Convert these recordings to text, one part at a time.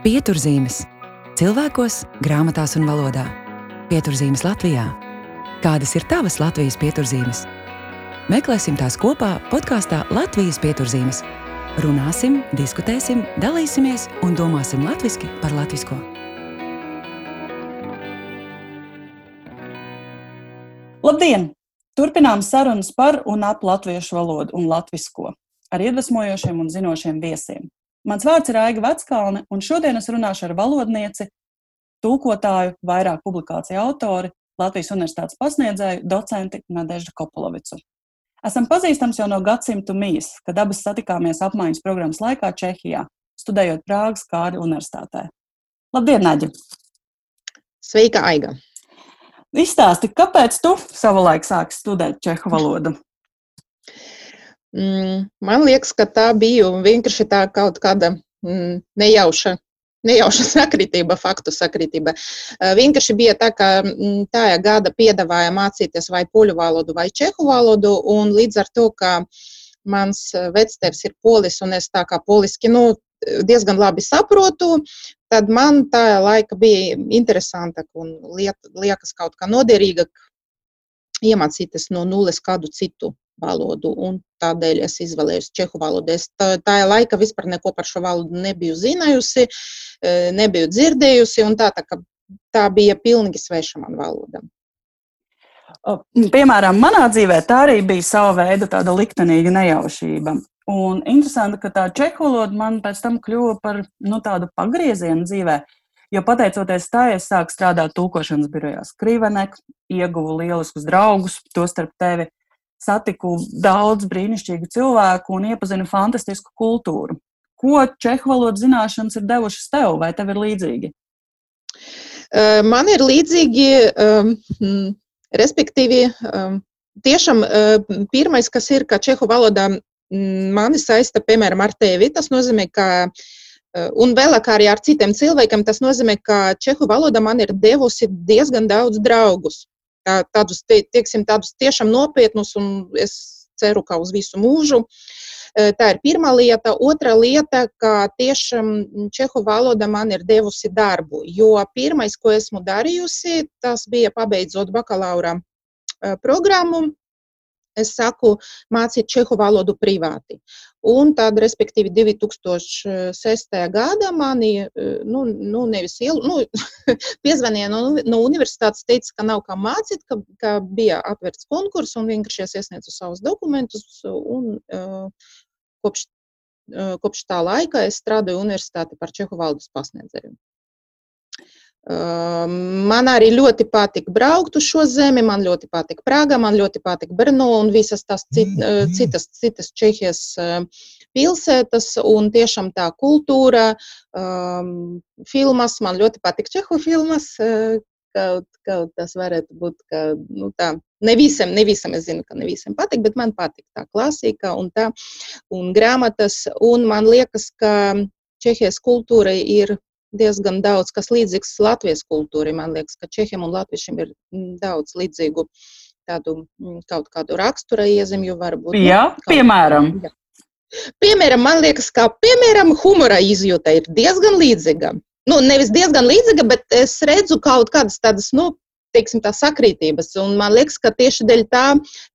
Pieturzīmes cilvēkos, grāmatās un valodā. Pieturzīmes Latvijā. Kādas ir tavas Latvijas pieturzīmes? Meklēsim tās kopā podkāstā Latvijas pieturzīmes. Runāsim, diskutēsim, dalīsimies un domāsim latviešu par latviešu. Labdien! Turpinām sarunas par un ap latviešu valodu un latviešu ar iedvesmojošiem un zinošiem viesiem. Mans vārds ir Aiga Veckalne, un šodien es runāšu ar valodnieci, tulkotāju, vairāk publikāciju autori, Latvijas Universitātes pasniedzēju, docenti Nadeždu Kopolovicu. Esam pazīstams jau no gadsimtu mīs, kad abas satikāmies apmaiņas programmas laikā Čehijā, studējot Prāgas Kārļa Universitātē. Labdien, Naģa! Sveika, Aiga! Izstāsti, kāpēc tu savulaik sāki studēt čehu valodu? Mm, man liekas, ka tā bija vienkārši tā kaut kāda mm, nejauša. Nejauša sakritība, faktu sakritība. Vienkārši bija tā, ka mm, tajā gada piedāvāja mācīties vai poļu valodu, vai čehu valodu, līdz ar to, ka mans vectēvs ir polis, un es tā kā poliski, nu, diezgan labi saprotu, tad man tā laika bija interesantāk un liet, liekas kaut kā noderīgāk iemācīties no nulles kādu citu valodu, un tādēļ es izvēlējos čehu valodu. Es tā, tā laika vispār neko par šo valodu nebiju zinājusi, e, nebiju dzirdējusi, un tā, tā, tā bija pilnīgi sveša man valoda. Piemēram, manā dzīvē tā arī bija sava veida tāda liktenīga nejaušība. Un interesanti, ka tā čehu valoda man pēc tam kļuva par nu, tādu pagriezienu dzīvē. Jo pateicoties tā, es sāku strādāt tūkošanas birojās Krīvenek, ieguvu lieliskus draugus, tostarp tevi satiku daudz brīnišķīgu cilvēku un iepazinu fantastisku kultūru. Ko čehu valodas zināšanas ir devušas tev, vai tev ir līdzīgi? Man ir līdzīgi, um, respektīvi, um, tiešām uh, pirmais, kas ir, ka čehu valodā mani saista, piemēram, ar tevi. Tas nozīmē, ka Un vēl arī ar citiem cilvēkiem tas nozīmē, ka čehu valoda man ir devusi diezgan daudz draugus tā, tādus, tieksim, tādus tiešām nopietnus, un es ceru, ka uz visu mūžu. Tā ir pirmā lieta. Otra lieta, ka tiešām čehu valoda man ir devusi darbu. Jo pirmais, ko esmu darījusi, tas bija pabeidzot bakalaura programmu es saku, mācīt čehu valodu privāti. Un tad, respektīvi, 2006. gadā mani nu, nu, nevis ielu, nu, piezvanīja no, no universitātes, teica, ka nav kā mācīt, ka, ka bija atvērts konkurss un vienkārši es iesniedzu savus dokumentus. Un, uh, kopš, uh, kopš tā laika es strādāju universitāti par čehu valodas pasniedzēju. Man arī ļoti patīk braukt uz šo zemi, man ļoti patīk Prāga, man ļoti patīk Brno un visas tās cit, citas, citas Čehijas pilsētas. Un tiešām tā kultūra, um, filmas, man ļoti patīk Čehu filmas. Kaut, kaut tas varētu būt, ka nu, tā, ne visam, ne visam es zinu, ka ne visam patīk, bet man patīk tā klasika un tā, un grāmatas. Un man liekas, ka Čehijas kultūra ir diezgan daudz kas līdzīgs Latvijas kultūrai. Man liekas, ka Čehiem un Latviešiem ir mm, daudz līdzīgu tādu mm, kaut kādu rakstura iezīmju varbūt. Nu, jā, nu, piemēram. Jā. Piemēram, man liekas, ka piemēram, humora izjūta ir diezgan līdzīga. Nu, nevis diezgan līdzīga, bet es redzu kaut kādas tādas, nu, teiksim, tā sakrītības. Un man liekas, ka tieši dēļ tā,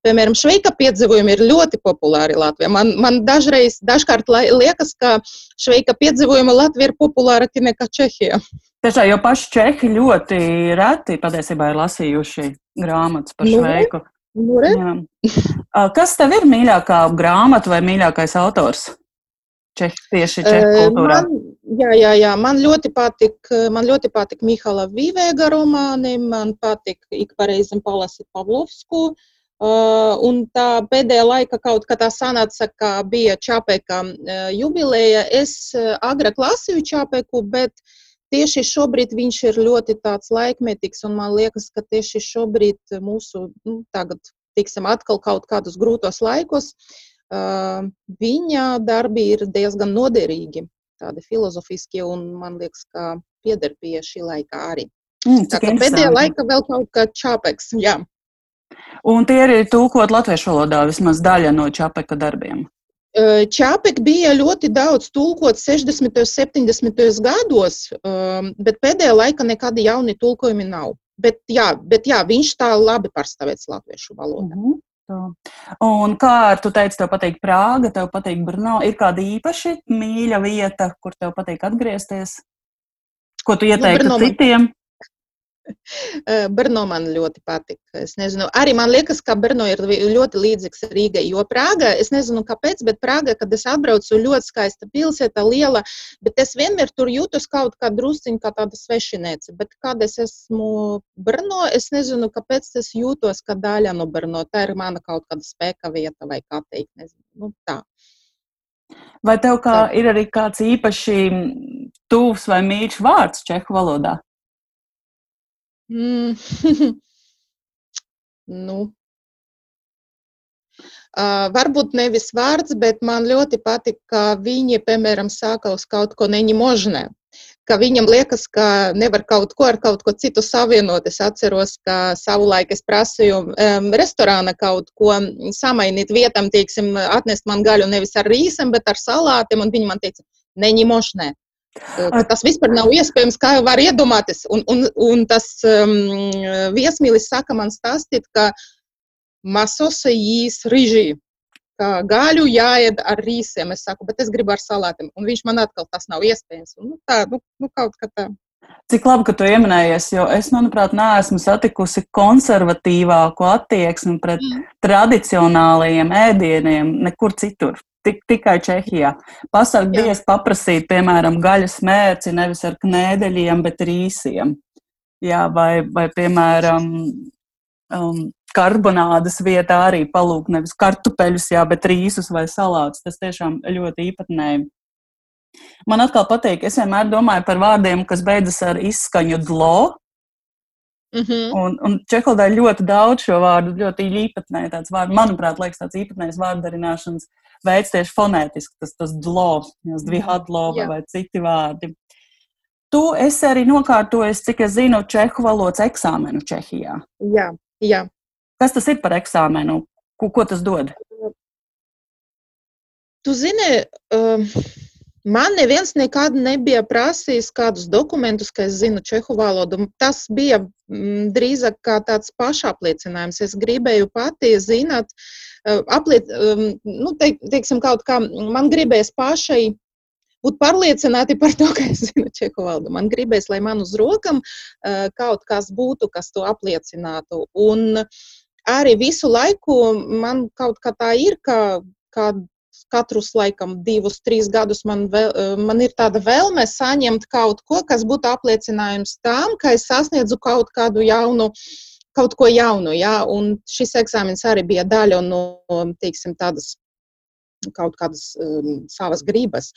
piemēram, šveika piedzīvojumi ir ļoti populāri Latvijā. Man, man dažreiz, dažkārt liekas, ka šveika piedzīvojumi Latvijā ir populārāki nekā Čehijā. Tiešām, jo paši čehi ļoti reti patiesībā ir lasījuši grāmatas par nu, šveiku. Nu. Kas tev ir mīļākā grāmata vai mīļākais autors? Čeh, tieši čehu kultūrā. Man, jā, jā, jā, man ļoti patīk, man ļoti patīk Mihala Vīvēga romāni, man patīk ik pareizim palasīt Pavlovsku. Uh, un tā pēdējā laika kaut kā tā sanāca, ka bija Čapeka uh, jubileja. Es uh, agrāk lasīju Čapeku, bet tieši šobrīd viņš ir ļoti tāds laikmetīgs, un man liekas, ka tieši šobrīd mūsu, nu, tagad, tiksim, atkal kaut kādus grūtos laikos, uh, viņa darbi ir diezgan noderīgi, tādi filozofiskie, un man liekas, ka pieder pie šī laika arī. Mm, tā kā pēdējā laika vēl kaut kā čāpeks, jā. Un tie ir tūkot latviešu valodā vismaz daļa no čāpeka darbiem. Čāpek bija ļoti daudz tulkots 60. un 70. gados, bet pēdējā laikā nekādi jauni tulkojumi nav. Bet, jā, bet jā, viņš tā labi pārstāvēts latviešu valodā. Mm -hmm. Tā. Un kā tu teici, tev patīk Prāga, tev patīk Brno? Ir kāda īpaši mīļa vieta, kur tev patīk atgriezties? Ko tu nu, ieteiktu nu, citiem? Brno man ļoti patika. Es nezinu, arī man liekas, ka Brno ir ļoti līdzīgs Rīgai. Jo Prāga, es nezinu, kāpēc, bet Prāga, kad es atbraucu, ļoti skaista pilsēta, liela, bet es vienmēr tur jūtos kaut kā drusciņā, kā tāda svešiniece. Bet kad es esmu Brno, es nezinu, kāpēc es jūtos kā daļa no Brno. Tā ir mana kaut kāda spēka vieta vai kā teikt. Nezinu, nu, tā. Vai tev kā, ir arī kāds īpaši tuvs vai mīļš vārds čehu valodā? Mm. nu. Uh, varbūt nevis vārds, bet man ļoti patīk, ka viņi, piemēram, sāka uz kaut ko neņemožnē. Ka viņam liekas, ka nevar kaut ko ar kaut ko citu savienot. Es atceros, ka savulaik es prasīju um, restorāna kaut ko samainīt vietam, teiksim, atnest man gaļu nevis ar rīsiem, bet ar salātiem, un viņi man teica, neņemožnē. Tas vispār nav iespējams, kā var iedomāties. Un, un, un tas um, viesmīlis saka man stāstīt, ka masosa jīs rīžī, ka gaļu jāied ar rīsiem. Es saku, bet es gribu ar salātiem. Un viņš man atkal tas nav iespējams. Un, nu, tā, nu, nu, kaut kā tā. Cik labi, ka tu pieminējies, jo es, manuprāt, neesmu satikusi konservatīvāku attieksmi pret mm. tradicionālajiem ēdieniem nekur citur tik, tikai Čehijā. Pasargdies paprasīt, piemēram, gaļas mērci nevis ar knēdeļiem, bet rīsiem. Jā, vai, vai, piemēram, um, karbonādes vietā arī palūk nevis kartupeļus, jā, bet rīsus vai salātus. Tas tiešām ļoti īpatnēji. Man atkal patīk, es vienmēr domāju par vārdiem, kas beidzas ar izskaņu dlo. Mm -hmm. Un, un čeholodā ir ļoti daudz šo vārdu, ļoti īpatnēji tāds vārds. Manuprāt, liekas tāds īpatnējs vārdarināšanas veids tieši fonētiski, tas, tas dlo, dvihadlo vai citi vārdi. Tu esi arī nokārtojis, cik es zinu, čehu valodas eksāmenu Čehijā. Jā, jā. Kas tas ir par eksāmenu? Ko, ko tas dod? Tu zini, uh, man neviens nekad nebija prasījis kādus dokumentus, ka es zinu čehu valodu. Tas bija mm, drīzāk kā tāds pašapliecinājums. Es gribēju pati zināt, uh, apliec, nu, teik, teiksim, kaut kā man gribēs pašai būt pārliecināti par to, ka es zinu čehu valodu. Man gribēs, lai man uz rokam kaut kas būtu, kas to apliecinātu. Un arī visu laiku man kaut kā tā ir, ka, ka katrus laikam divus, trīs gadus man, vēl, man ir tāda vēlme saņemt kaut ko, kas būtu apliecinājums tam, ka es sasniedzu kaut kādu jaunu kaut ko jaunu. Ja? Un šis eksāmenis arī bija daļa no teiksim, tādas kaut kādas um, savas gribas.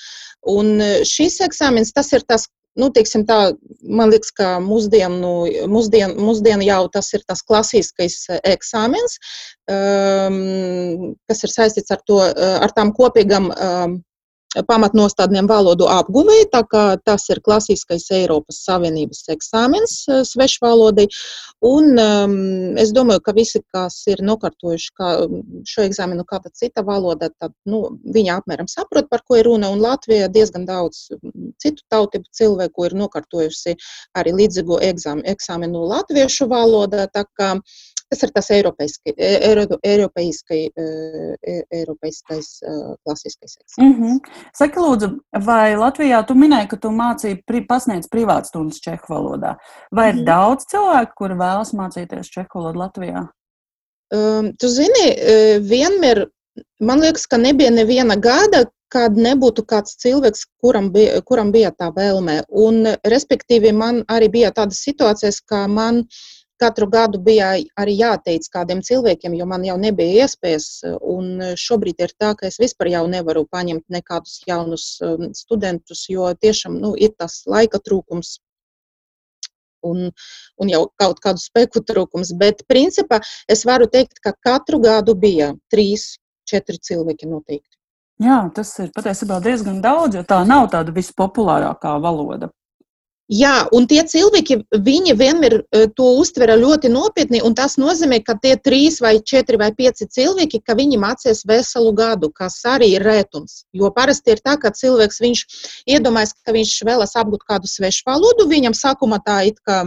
Un uh, šis eksāmenis, tas ir tas, nu, teiksim, tā, man liekas, ka mūsdienu, mūsdien, mūsdien jau tas ir tas klasiskais uh, eksāmenis, um, kas ir saistīts ar, to, uh, ar tām kopīgām um, pamatnostādniem valodu apguvēja, tā kā tas ir klasiskais Eiropas Savienības eksāmens eh, svešvalodai. Un um, es domāju, ka visi, kas ir nokārtojuši kā, šo eksāmenu kāda cita valoda, tad nu, viņi apmēram saprot, par ko ir runa. Un Latvijā diezgan daudz citu tautību cilvēku ir nokārtojusi arī līdzīgu eksāmenu latviešu valodā. Tas ir tas eiropeiskais, eiropeiskais klasiskais eksāmenis. Mm -hmm. Saki, lūdzu, vai Latvijā tu minēji, ka tu mācīji, pri, pasniedz privātstundas čehu valodā? Vai ir mm -hmm. daudz cilvēku, kuri vēlas mācīties čehu valodu Latvijā? Um, tu zini, vienmēr man liekas, ka nebija neviena gada, kad nebūtu kāds cilvēks, kuram bija, kuram bija tā vēlme. Un, respektīvi, man arī bija tādas situācijas, ka man uh, katru gadu bija arī jāteic kādiem cilvēkiem, jo man jau nebija iespējas. Šobrīd ir tā, ka es vispār jau nevaru paņemt nekādus jaunus um, studentus, jo tiešām nu, ir tas laika trūkums. Un, un jau kaut kādu spēku trūkums. Bet, principā, es varu teikt, ka katru gadu bija trīs, četri cilvēki noteikti. Jā, tas ir patiesībā diezgan daudz, jo tā nav tāda vispopulārākā valoda. Jā, un tie cilvēki, viņi vienmēr uh, to uztvera ļoti nopietni, un tas nozīmē, ka tie trīs vai četri vai pieci cilvēki, ka viņi mācīs veselu gadu, kas arī ir rētums. Jo parasti ir tā, ka cilvēks, viņš iedomājas, ka viņš vēlas apgūt kādu svešu valodu, viņam sākumā tā it kā,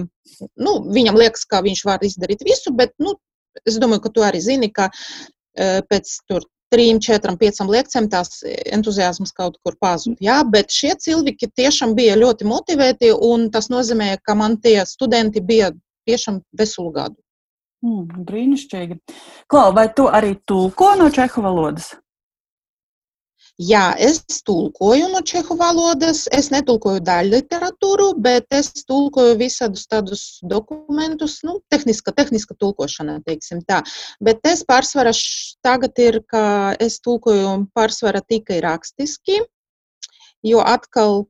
nu, viņam liekas, ka viņš var izdarīt visu, bet, nu, es domāju, ka tu arī zini, ka uh, pēc tur trim, četram, piecam lekcijām tās entuziasms kaut kur pazūd. Jā, bet šie cilvēki tiešām bija ļoti motivēti, un tas nozīmē, ka man tie studenti bija tiešām veselu gadu. Mm, brīnišķīgi. Klau, vai tu arī tulko no čehu valodas? Jā, es tulkoju no čehu valodas. Es netulkoju daļu literatūru, bet es tulkoju visādus tādus dokumentus, nu, tehniska, tehniska tulkošana, teiksim tā. Bet es pārsvarā tagad ir, ka es tulkoju pārsvarā tikai rakstiski, jo atkal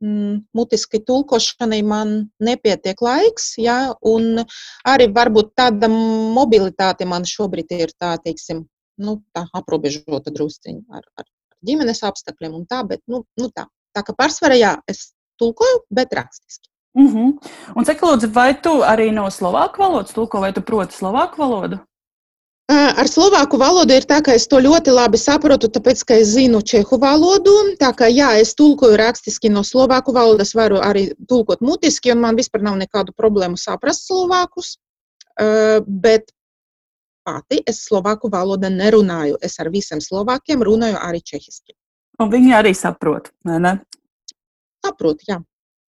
mm, mutiski tulkošanai man nepietiek laiks, ja, un arī varbūt tāda mobilitāte man šobrīd ir tā, teiksim, nu, tā aprobežota drusciņa ar, ar ģimenes apstākļiem un tā, bet nu, nu tā. Tā kā pārsvarā jā, es tulkoju, bet rakstiski. Mm -hmm. Un cik lūdzu, vai tu arī no slovāku valodas tulko, vai tu proti slovāku valodu? Ar slovāku valodu ir tā, ka es to ļoti labi saprotu, tāpēc, ka es zinu čehu valodu. Tā kā jā, es tulkoju rakstiski no slovāku valodas, varu arī tulkot mutiski, un man vispār nav nekādu problēmu saprast slovākus. Bet pati es slovāku valodu nerunāju. Es ar visiem slovākiem runāju arī čehiski. Un viņi arī saprot, vai ne? Saprot, jā.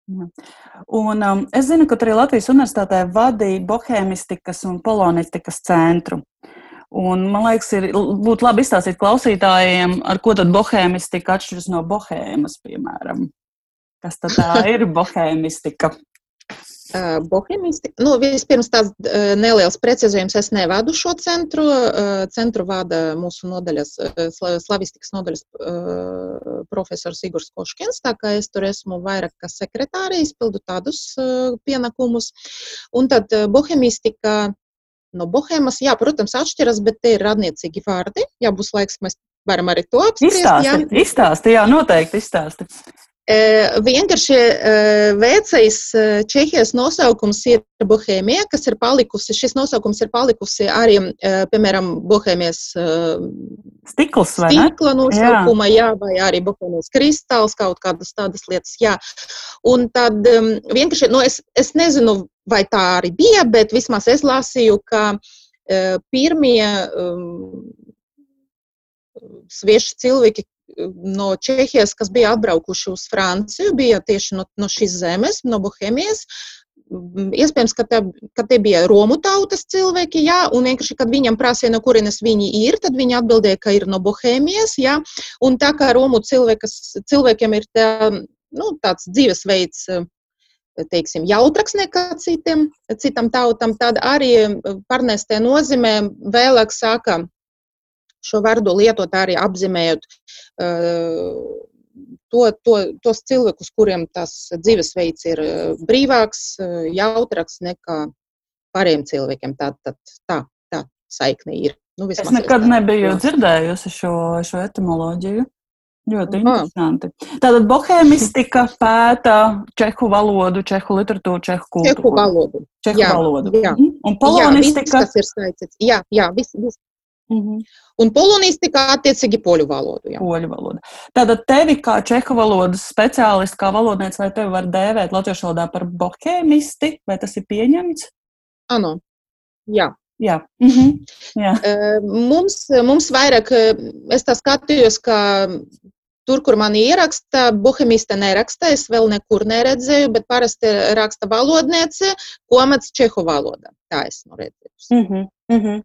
Un, um, es zinu, ka arī Latvijas universitātē vadīja bohēmistikas un polonistikas centru. Un, man liekas, ir, būtu labi izstāstīt klausītājiem, ar ko tad bohēmistika atšķiras no bohēmas, piemēram. Kas tad tā ir bohēmistika? Bohemisti. Nu, vispirms tāds neliels precizējums. Es nevadu šo centru. Centru vada mūsu nodaļas, slavistikas nodaļas profesors Igors Koškins, tā kā es tur esmu vairāk kā sekretārija, izpildu tādus pienākumus. Un tad bohemistika no bohēmas, jā, protams, atšķiras, bet te ir radniecīgi vārdi. Jā, būs laiks, mēs varam arī to apspriest. Izstāsti, izstāsti, jā, noteikti izstāsti. Vienkārši vecais Čehijas nosaukums ir Bohēmija, kas ir palikusi. Šis nosaukums ir palikusi arī, piemēram, Bohēmijas stikls, stikla nosaukuma, jā. jā, vai arī Bohēmijas kristāls, kaut kādas tādas lietas. Jā. Un tad vienkārši, nu, es, es nezinu, vai tā arī bija, bet vismaz es lasīju, ka pirmie um, svieši cilvēki, no Čehijas, kas bija atbraukuši uz Franciju, bija tieši no, no šīs zemes, no Bohēmijas. Mm, iespējams, ka, tā, ka tie bija Romu tautas cilvēki, jā, un vienkārši, kad viņam prasīja, no kurienes viņi ir, tad viņi atbildēja, ka ir no Bohēmijas, jā, un tā kā Romu cilvēkas, cilvēkiem ir tā, nu, tāds dzīvesveids, teiksim, jautraks nekā citiem, citam tautam, tad arī parnestē nozīmē vēlāk sāka šo vārdu lietot arī apzīmējot uh, to, to, tos cilvēkus, kuriem tas dzīvesveids ir brīvāks, jautrāks nekā pārējiem cilvēkiem. Tā, tā, tā, tā saikne ir. Nu, es nekad nebiju dzirdējusi šo, šo etimoloģiju. Ļoti interesanti. Tātad bohēmistika pēta čehu valodu, čehu literatūru, čehu kultūru. Čehu valodu. Čehu jā, valodu. Jā. Un polonistika. Jā, viss, kas ir saistīts. Jā, jā, viss, viss -hmm. Un polonistika attiecīgi poļu valodu. Jā. Poļu valoda. Tātad tevi kā čehu valodas speciālisti, kā valodnieks, vai tevi var dēvēt latviešu valodā par bohēmisti, vai tas ir pieņemts? Ano, jā. Jā. -hmm. jā. Mums, mums vairāk, es tā skatījos, ka tur, kur man ieraksta, bohemista neraksta, es vēl nekur neredzēju, bet parasti raksta valodniece, komats čehu valodā. Tā esmu redzējusi. Mm -hmm. Mm -hmm.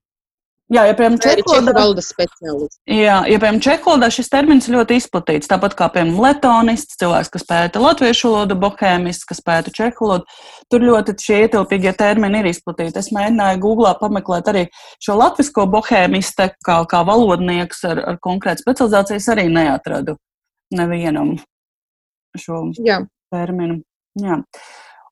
Jā, ja piemēram, čehu valodas speciālists. Jā, ja piemēram, čehu valodā šis termins ļoti izplatīts, tāpat kā, piemēram, letonists, cilvēks, kas pēta latviešu valodu, bohēmists, kas pēta čehu valodu, tur ļoti šie ietilpīgie termini ir izplatīti. Es mēģināju Googlā pameklēt arī šo latvisko bohēmistu, kā, kā valodnieks ar, ar konkrētu specializācijas arī neatradu nevienam šo Jā. terminu. Jā.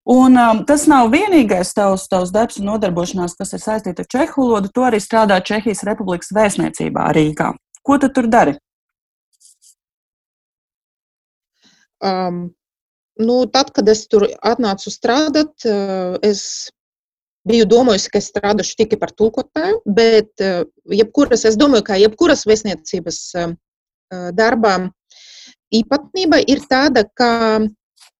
Un um, tas nav vienīgais tavs, tavs darbs un nodarbošanās, kas ir saistīta ar čehu valodu. Tu arī strādā Čehijas Republikas vēstniecībā Rīgā. Ko tu tur dari? Um, nu, tad, kad es tur atnācu strādāt, es biju domājusi, ka es strādāšu tikai par tulkotāju, bet jebkuras, es domāju, ka jebkuras vēstniecības darbā īpatnība ir tāda, ka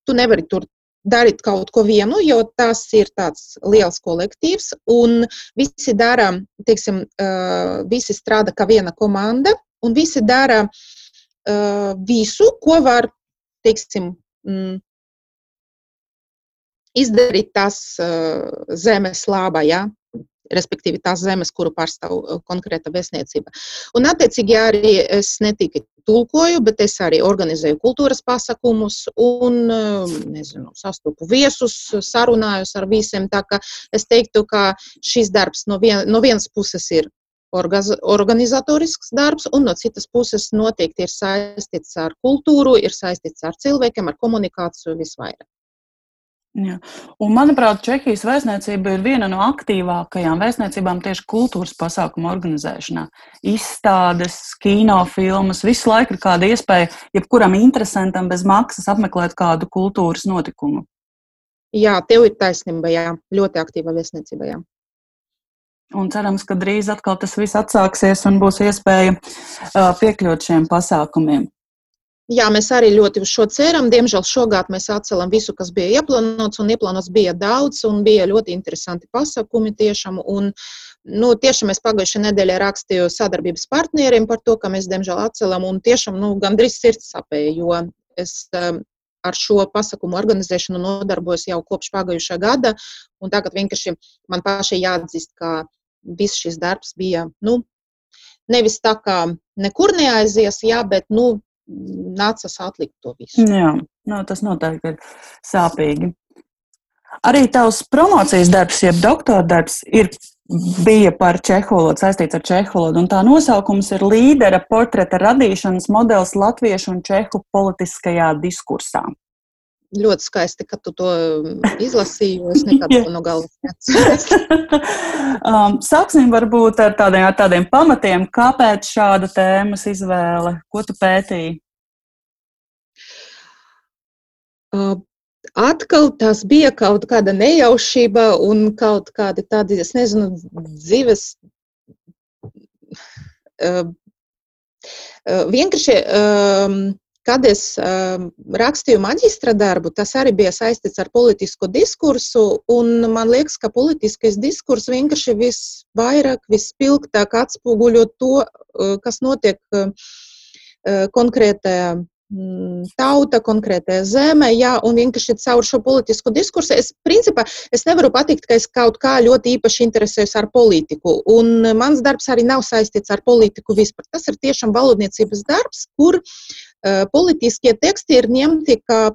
tu nevari tur darīt kaut ko vienu, jo tas ir tāds liels kolektīvs, un visi dara, teiksim, visi strādā kā viena komanda, un visi dara visu, ko var, teiksim, mm, izdarīt tās zemes labā. Ja? Respektīvi tās zemes, kuru pārstāv konkrēta vēstniecība. Un, attiecīgi, arī es ne tikai tulkoju, bet es arī organizēju kultūras pasākumus un nezinu, sastopu viesus, sarunājos ar visiem. Tā kā es teiktu, ka šis darbs no, vien, no vienas puses ir organizatorisks darbs, un no citas puses noteikti ir saistīts ar kultūru, ir saistīts ar cilvēkiem, ar komunikāciju visvairāk. Ja. Un, manuprāt, Čehijas vēstniecība ir viena no aktīvākajām vēstniecībām tieši kultūras pasākumu organizēšanā. Izstādes, kinofilmas, visu laiku ir kāda iespēja jebkuram interesantam bez maksas apmeklēt kādu kultūras notikumu. Jā, tev ir taisnība, jā, ļoti aktīva vēstniecība. Jā. Un cerams, ka drīz atkal tas viss atsāksies un būs iespēja piekļūt šiem pasākumiem. Jā, mēs arī ļoti uz šo ceram. Diemžēl šogad mēs atcelam visu, kas bija ieplānots, un ieplānots bija daudz, un bija ļoti interesanti pasākumi tiešām. Un, nu, tiešām es pagājušajā nedēļā rakstīju sadarbības partneriem par to, ka mēs diemžēl atcelam, un tiešām nu, gandrīz sirds sapēja, jo es um, ar šo pasākumu organizēšanu nodarbojos jau kopš pagājušā gada, un tagad vienkārši man pašai jāatzīst, ka viss šis darbs bija, nu, nevis tā kā nekur neaizies, jā, bet, nu, nācās atlikt to visu. Jā, nu, tas noteikti ir sāpīgi. Arī tavs promocijas darbs, jeb doktora darbs, ir, bija par čeholodu, saistīts ar čeholodu, un tā nosaukums ir līdera portreta radīšanas modelis latviešu un čehu politiskajā diskursā. Ļoti skaisti, ka tu to izlasīji, es nekad to no galvas neatceros. um, sāksim varbūt ar tādiem, ar tādiem pamatiem, kāpēc šāda tēmas izvēle, ko tu pētīji? Uh, atkal tas bija kaut kāda nejaušība un kaut kādi tādi, es nezinu, dzīves. Uh, vienkārši, um, kad es um, rakstīju maģistra darbu, tas arī bija saistīts ar politisku diskursu. Man liekas, ka politiskais diskurs vienkārši visvairāk, vispilgtāk atspoguļo to, kas notiek konkrētajā tauta, konkrētajā zemē, jā, un vienkārši caur šo politisko diskursu. Es, principā, es nevaru pateikt, ka es kaut kā ļoti īpaši interesējos ar politiku, un mans darbs arī nav saistīts ar politiku vispār. Tas ir tiešām valodniecības darbs, kur uh, politiskie teksti ir ņemti kā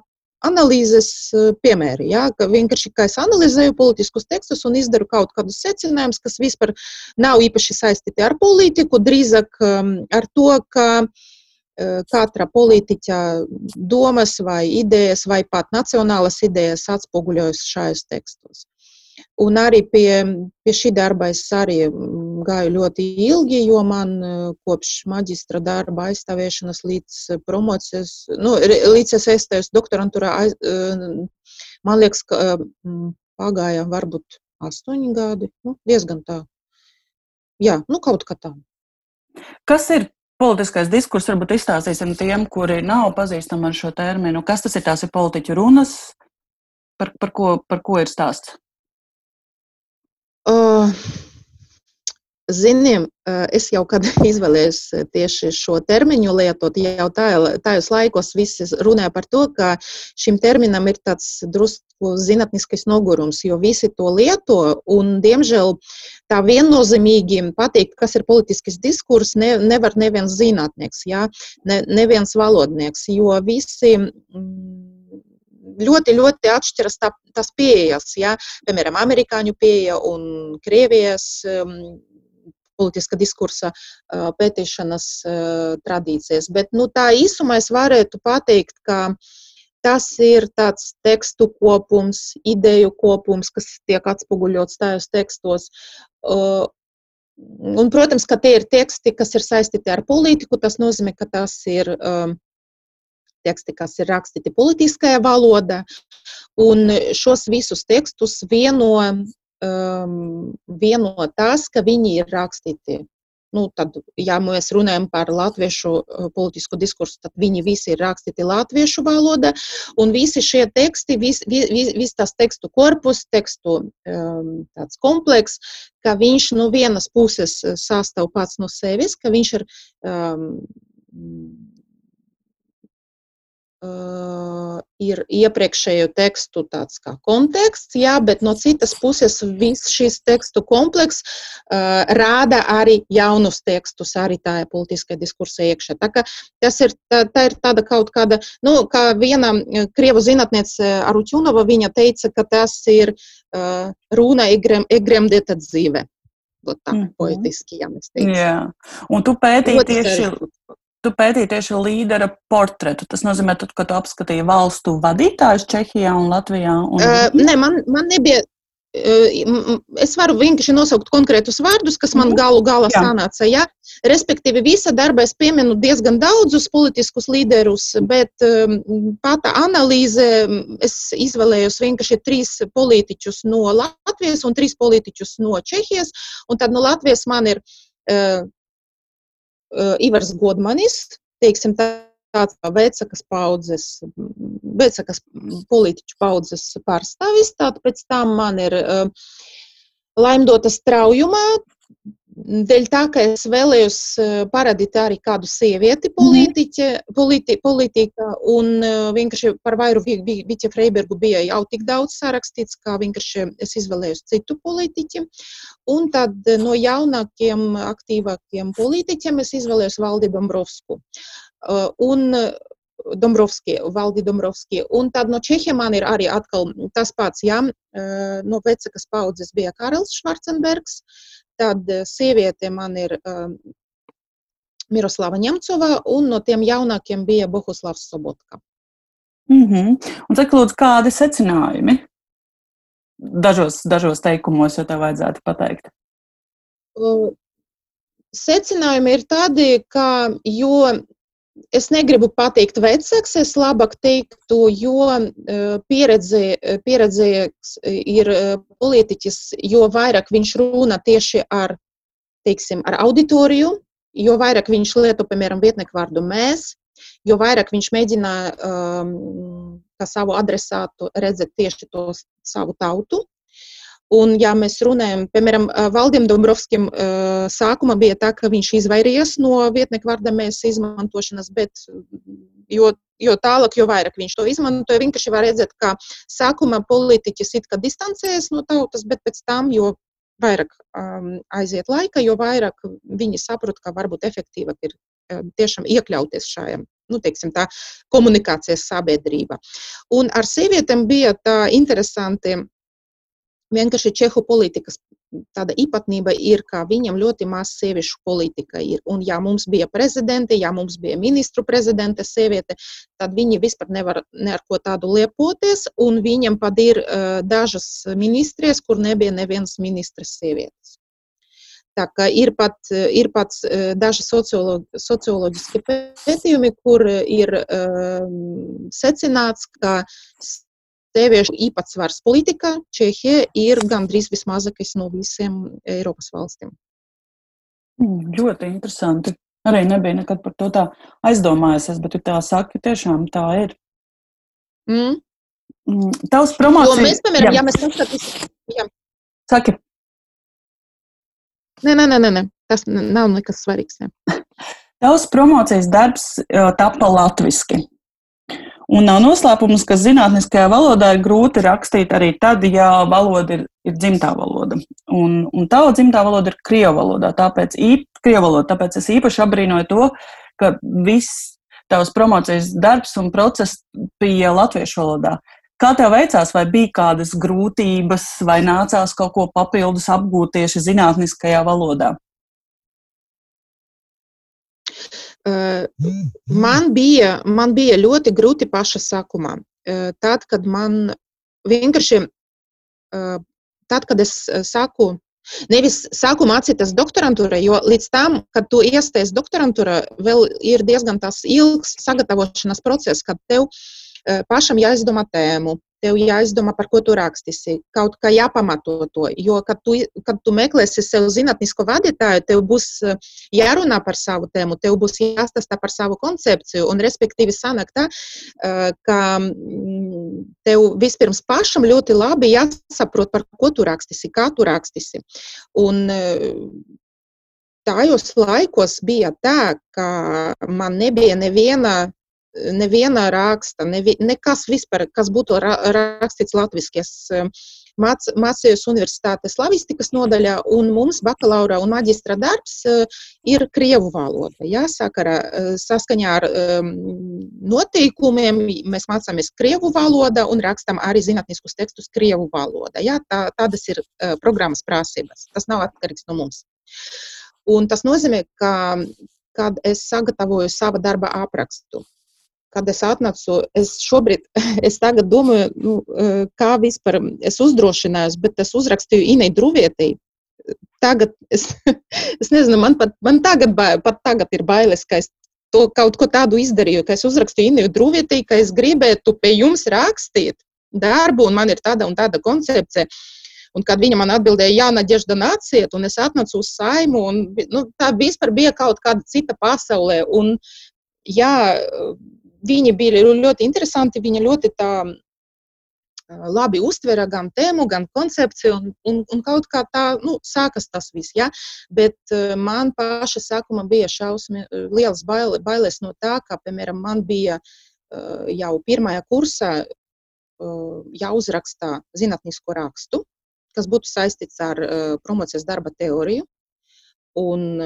analīzes piemēri. Ja, ka vienkārši kā es analizēju politiskus tekstus un izdaru kaut kādus secinājumus, kas vispār nav īpaši saistīti ar politiku, drīzāk um, ar to, ka uh, katra politiķa domas vai idejas, vai pat nacionālas idejas atspoguļojas šajos tekstos. Un arī pie, pie šī darba es arī gāju ļoti ilgi, jo man kopš maģistra darba aizstāvēšanas līdz promocijas, nu, līdz es iestājos doktorantūrā, man liekas, ka pagāja varbūt astoņi gadi, nu, diezgan tā. Jā, nu kaut kā tā. Kas ir politiskais diskurss varbūt izstāstīsim tiem, kuri nav pazīstami ar šo terminu. Kas tas ir? Tās ir politiķu runas, par, par, ko, par ko ir stāsts? Uh, Ziniem, es jau kad izvēlējos tieši šo terminu lietot, jau tajos laikos visi runāja par to, ka šim terminam ir tāds drusku zinātniskais nogurums, jo visi to lieto, un, diemžēl, tā viennozīmīgi pateikt, kas ir politisks diskurs, ne, nevar neviens zinātnieks, ja? ne, neviens valodnieks, jo visi mm, ļoti, ļoti atšķiras tā, tās pieejas. Ja? Piemēram, amerikāņu pieeja un Krievijas politiska diskursa pētīšanas tradīcijas. Bet nu, tā īsumā es varētu pateikt, ka tas ir tāds tekstu kopums, ideju kopums, kas tiek atspoguļots tajos tekstos. Un, protams, ka tie ir teksti, kas ir saistīti ar politiku. Tas nozīmē, ka tas ir um, teksti, kas ir rakstīti politiskajā valodā, un šos visus tekstus vieno, um, vieno tas, ka viņi ir rakstīti nu, tad, ja mēs runājam par latviešu politisku diskursu, tad viņi visi ir rakstīti latviešu valodā, un visi šie teksti, viss vis, vis tas tekstu korpus, tekstu um, tāds kompleks, ka viņš no vienas puses sastāv pats no sevis, ka viņš ir um, ir iepriekšējo tekstu tāds kā konteksts, jā, bet no citas puses viss šis tekstu kompleks uh, rāda arī jaunus tekstus, arī tā ir politiskā diskursa iekšā. Tā, tas ir, tā, tā ir tāda kaut kāda, nu, kā viena krievu zinātniece Aruķunova, viņa teica, ka tas ir uh, runa egrem, egremdēta dzīve. Tā mm -hmm. ja mēs teiksim. Jā, un tu pētīji tieši tu pētīji tieši līdera portretu. Tas nozīmē, tad, ka tu apskatīji valstu vadītājus Čehijā un Latvijā. Un... Uh, nē, man, man nebija. Uh, es varu vienkārši nosaukt konkrētus vārdus, kas man mhm. galu galā sanāca. Ja? Respektīvi, visa darba es pieminu diezgan daudzus politiskus līderus, bet um, pata analīze es izvēlējos vienkārši trīs politiķus no Latvijas un trīs politiķus no Čehijas. Un tad no Latvijas man ir uh, Ivars Godmanis, teiksim, tāds kā vecakas paudzes, vecakas politiķu paudzes pārstāvis. Tātad pēc tam man ir uh, laimdota straujumā, Dēļ tā, ka es vēlējos parādīt arī kādu sievieti mhm. politiķe, politi, politikā, un vienkārši par vairu Vīķa Freibergu bija jau tik daudz sarakstīts, kā vienkārši es izvēlējos citu politiķi. Un tad no jaunākiem, aktīvākiem politiķiem es izvēlējos Valdi Dombrovsku. Un Dombrovski, Valdi Dombrovski. Un tad no Čehiem man ir arī atkal tas pats, jā, no vecakas paudzes bija Karls Švarcenbergs, tad sieviete man ir Miroslava Ņemcova, un no tiem jaunākiem bija Bohuslavs Sobotka. Mm -hmm. Un cik lūdzu, kādi secinājumi? Dažos, dažos teikumos, ja tev vajadzētu pateikt. Uh, secinājumi ir tādi, ka, jo es negribu pateikt vecāks, es labāk teiktu, jo pieredze, pieredze ir politiķis, jo vairāk viņš runā tieši ar, teiksim, ar auditoriju, jo vairāk viņš lieto, piemēram, vietnieku vārdu mēs, jo vairāk viņš mēģina um, savu adresātu redzēt tieši to savu tautu. Un, ja mēs runājam, piemēram, Valdim Dombrovskim sākumā bija tā, ka viņš izvairījās no vietnieku vārda mēs izmantošanas, bet jo, jo tālāk, jo vairāk viņš to izmantoja, vienkārši var redzēt, ka sākumā politiķis it kā distancējas no tautas, bet pēc tam, jo vairāk um, aiziet laika, jo vairāk viņi saprot, ka varbūt efektīvāk ir um, tiešām iekļauties šajā nu, teiksim, tā, komunikācijas sabiedrība. Un ar sievietēm bija tā interesanti Vienkārši Čehu politikas tāda īpatnība ir, ka viņam ļoti maz sieviešu politika ir. Un, ja mums bija prezidente, ja mums bija ministru prezidente, sieviete, tad viņi vispār nevar ne ar ko tādu liepoties. Un viņam pat ir uh, dažas ministrijas, kur nebija nevienas ministres sievietes. Tā kā ir pat, ir pat daži sociologi, socioloģiski pētījumi, kur ir um, secināts, ka sieviešu īpatsvars politikā Čehija ir gandrīz vismazākais no visiem Eiropas valstīm. Mm, ļoti interesanti. Arī nebija nekad par to tā aizdomājusies, bet tu tā saki, tiešām tā ir. Mm. mm tavs promocijas. Mēs, piemēram, jā. ja mēs paskatīsim, jā. Saki. Nē, nē, nē, nē, tas nav nekas svarīgs. Jā. Tavs promocijas darbs tapa latviski. Un nav noslēpums, ka zinātniskajā valodā ir grūti rakstīt arī tad, ja valoda ir, ir dzimtā valoda. Un, un tava dzimtā valoda ir krievu valodā, tāpēc, īp, krievu valoda, tāpēc es īpaši abrīnoju to, ka viss tavs promocijas darbs un process bija latviešu valodā. Kā tev veicās, vai bija kādas grūtības, vai nācās kaut ko papildus apgūt tieši zinātniskajā valodā? Man bija, man bija ļoti grūti paša sākumā. Tad, kad man vienkārši, tad, kad es sāku Nevis sākumā mācīties doktorantūrā, jo līdz tam, kad tu iestājies doktorantūrā, vēl ir diezgan ilgs sagatavošanās process, kad tev pašam jāizdomā tēmu, tev jāizdomā, par ko tu rakstīsi, kaut kā jāpamato to. Jo, kad tu, kad tu meklēsi sev zinātnisko vadītāju, tev būs eh, jārunā par savu tēmu, tev būs jāstāsta par savu koncepciju. Un, respektīvi, sanāk tā, eh, ka mm, tev vispirms pašam ļoti labi jāsaprot, par ko tu rakstīsi, kā tu rakstīsi. Un, eh, Tajos laikos bija tā, ka man nebija neviena neviena raksta, nevi, nekas vispār, kas būtu ra, rakstīts latviešu. Es māc, mācījos universitātes slavistikas nodaļā, un mums bakalaura un maģistra darbs uh, ir krievu valoda. Jā, sakarā, uh, saskaņā ar um, noteikumiem mēs mācāmies krievu valoda un rakstam arī zinātniskus tekstus krievu valoda. Jā, tā, tādas ir uh, programmas prasības. Tas nav atkarīgs no mums. Un tas nozīmē, ka, kad es sagatavoju savu darba aprakstu, kad es atnācu, es šobrīd, es tagad domāju, nu, eh, kā vispār es uzdrošinājos, bet es uzrakstīju Inai Druvietī. Tagad es, es nezinu, man pat, man tagad, pat tagad ir bailes, ka es to kaut ko tādu izdarīju, ka es uzrakstīju Inai Druvietī, ka es gribētu pie jums rakstīt darbu, un man ir tāda un tāda koncepcija. Un kad viņa man atbildēja, jā, Nadežda nāciet, un es atnācu uz saimu, un nu, tā vispār bija kaut kāda cita pasaulē. Un, jā, Viņi bija ļoti interesanti, viņa ļoti tā labi uztvera gan tēmu, gan koncepciju, un, un, un kaut kā tā nu, sākas tas viss. Ja? Bet man paša sākuma bija šausmi liels baile, bailes no tā, ka, piemēram, man bija jau pirmajā kursā jāuzrakstā zinātnisko rakstu, kas būtu saistīts ar promocijas darba teoriju, un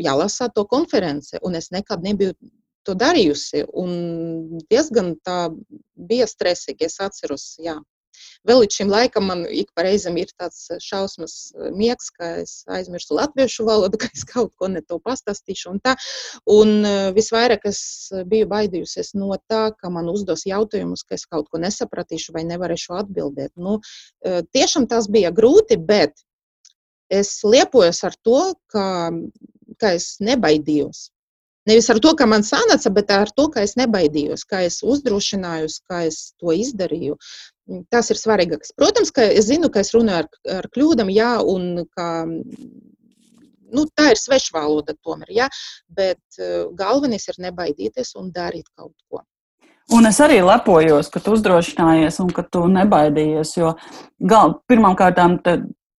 jālasa to konference, un es nekad nebiju to darījusi. Un diezgan tā bija stresīgi, es atceros. Jā. Vēl līdz šim laikam man ik pa reizam ir tāds šausmas miegs, ka es aizmirstu latviešu valodu, ka es kaut ko ne to pastāstīšu. Un, tā. un visvairāk es biju baidījusies no tā, ka man uzdos jautājumus, ka es kaut ko nesapratīšu vai nevarēšu atbildēt. Nu, tiešām tas bija grūti, bet es liepojos ar to, ka, ka es nebaidījos. Nevis ar to, ka man sanāca, bet ar to, ka es nebaidījos, kā es uzdrošinājos, kā es to izdarīju. Tas ir svarīgākais. Protams, ka es zinu, ka es runāju ar, ar kļūdām, jā, un ka nu, tā ir svešvaloda tomēr, jā, bet galvenais ir nebaidīties un darīt kaut ko. Un es arī lepojos, ka tu uzdrošinājies un ka tu nebaidījies. Jo gal, pirmkārt,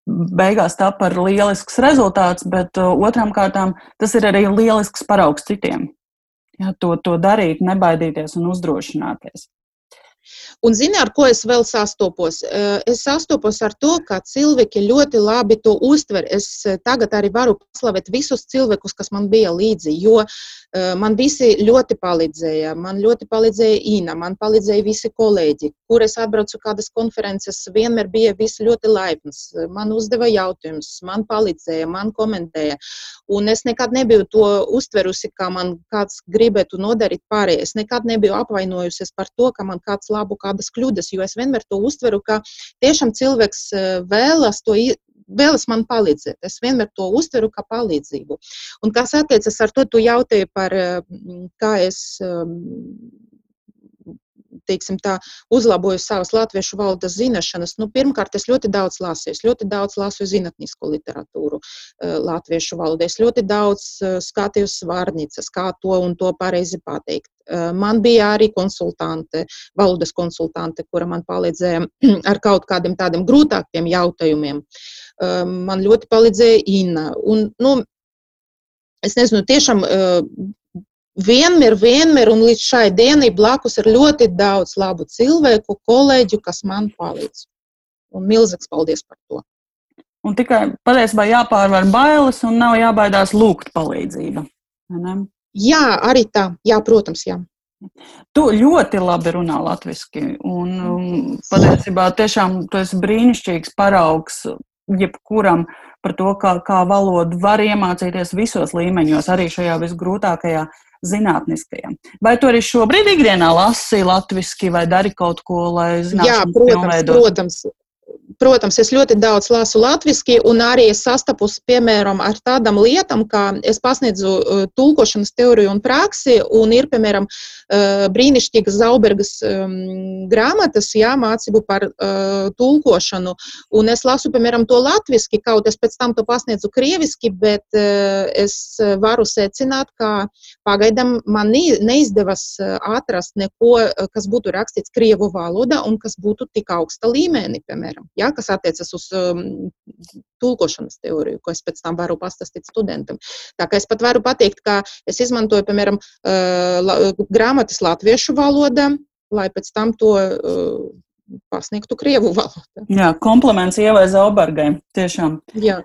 beigās tā par lielisks rezultāts, bet uh, otrām kārtām tas ir arī lielisks paraugs citiem. Ja, to, to darīt, nebaidīties un uzdrošināties. Un zini, ar ko es vēl sastopos? Eh, es sastopos ar to, ka cilvēki ļoti labi to uztver. Es eh, tagad arī varu paslavēt visus cilvēkus, kas man bija līdzi, jo eh, man visi ļoti palīdzēja. Man ļoti palīdzēja Ina, man palīdzēja visi kolēģi, kur es atbraucu kādas konferences, vienmēr bija visi ļoti laipns. Man uzdeva jautājumus, man palīdzēja, man komentēja. Un es nekad nebiju to uztverusi, kā man kāds gribētu nodarīt pārējai. Es nekad nebiju apvainojusies par to, ka man kāds labu kādas kļūdas, jo es vienmēr to uztveru, ka tiešām cilvēks eh, vēlas to vēlas man palīdzēt. Es vienmēr to uztveru kā palīdzību. Un kas attiecas ar to, tu jautāji par, eh, kā es ehm, teiksim, tā, uzlaboju savas latviešu valodas zināšanas. Nu, pirmkārt, es ļoti daudz lasu. Es ļoti daudz lasu zinātnisko literatūru eh, latviešu valodā. Es ļoti daudz eh, skatījos svārnīcas, kā to un to pareizi pateikt. Eh, man bija arī konsultante, valodas konsultante, kura man palīdzēja ar kaut kādiem tādiem grūtākiem jautājumiem. Man ļoti palīdzēja Inna. Un, nu, es nezinu, tiešām vienmēr, vienmēr un līdz šai dienai blakus ir ļoti daudz labu cilvēku, kolēģu, kas man palīdz. Un milzīgs paldies par to. Un tikai patiesībā jāpārvar bailes un nav jābaidās lūgt palīdzību. Jā, arī tā. Jā, protams, jā. Tu ļoti labi runā latviešu. Un um, patiesībā tiešām tu esi brīnišķīgs paraugs jebkuram par to, kā, kā valodu var iemācīties visos līmeņos, arī šajā visgrūtākajā zinātniskajam. Vai tu arī šobrīd ikdienā lasi latviešu, vai dari kaut ko, lai zinātu, Jā, protams, protams. Protams, es ļoti daudz lasu latviešu, un arī es sastapos piemēram ar tādām lietām, kā es pasniedzu uh, tulkošanas teoriju un praksi, un ir piemēram uh, brīnišķīgas Zaubergas um, grāmatas, jā, mācību par uh, tulkošanu, un es lasu, piemēram, to latviešu, kaut es pēc tam to pasniedzu krieviski, bet es varu secināt, ka pagaidām man neizdevās atrast neko, kas būtu rakstīts krievu valodā un kas būtu tik augsta līmenī, piemēram ja, kas attiecas uz um, tulkošanas teoriju, ko es pēc tam varu pastāstīt studentam. Tā kā es pat varu pateikt, ka es izmantoju, piemēram, uh, la, grāmatas latviešu valodā, lai pēc tam to uh, pasniegtu krievu valodā. Jā, kompliments Ievai Zaubergai. Tiešām. Jā.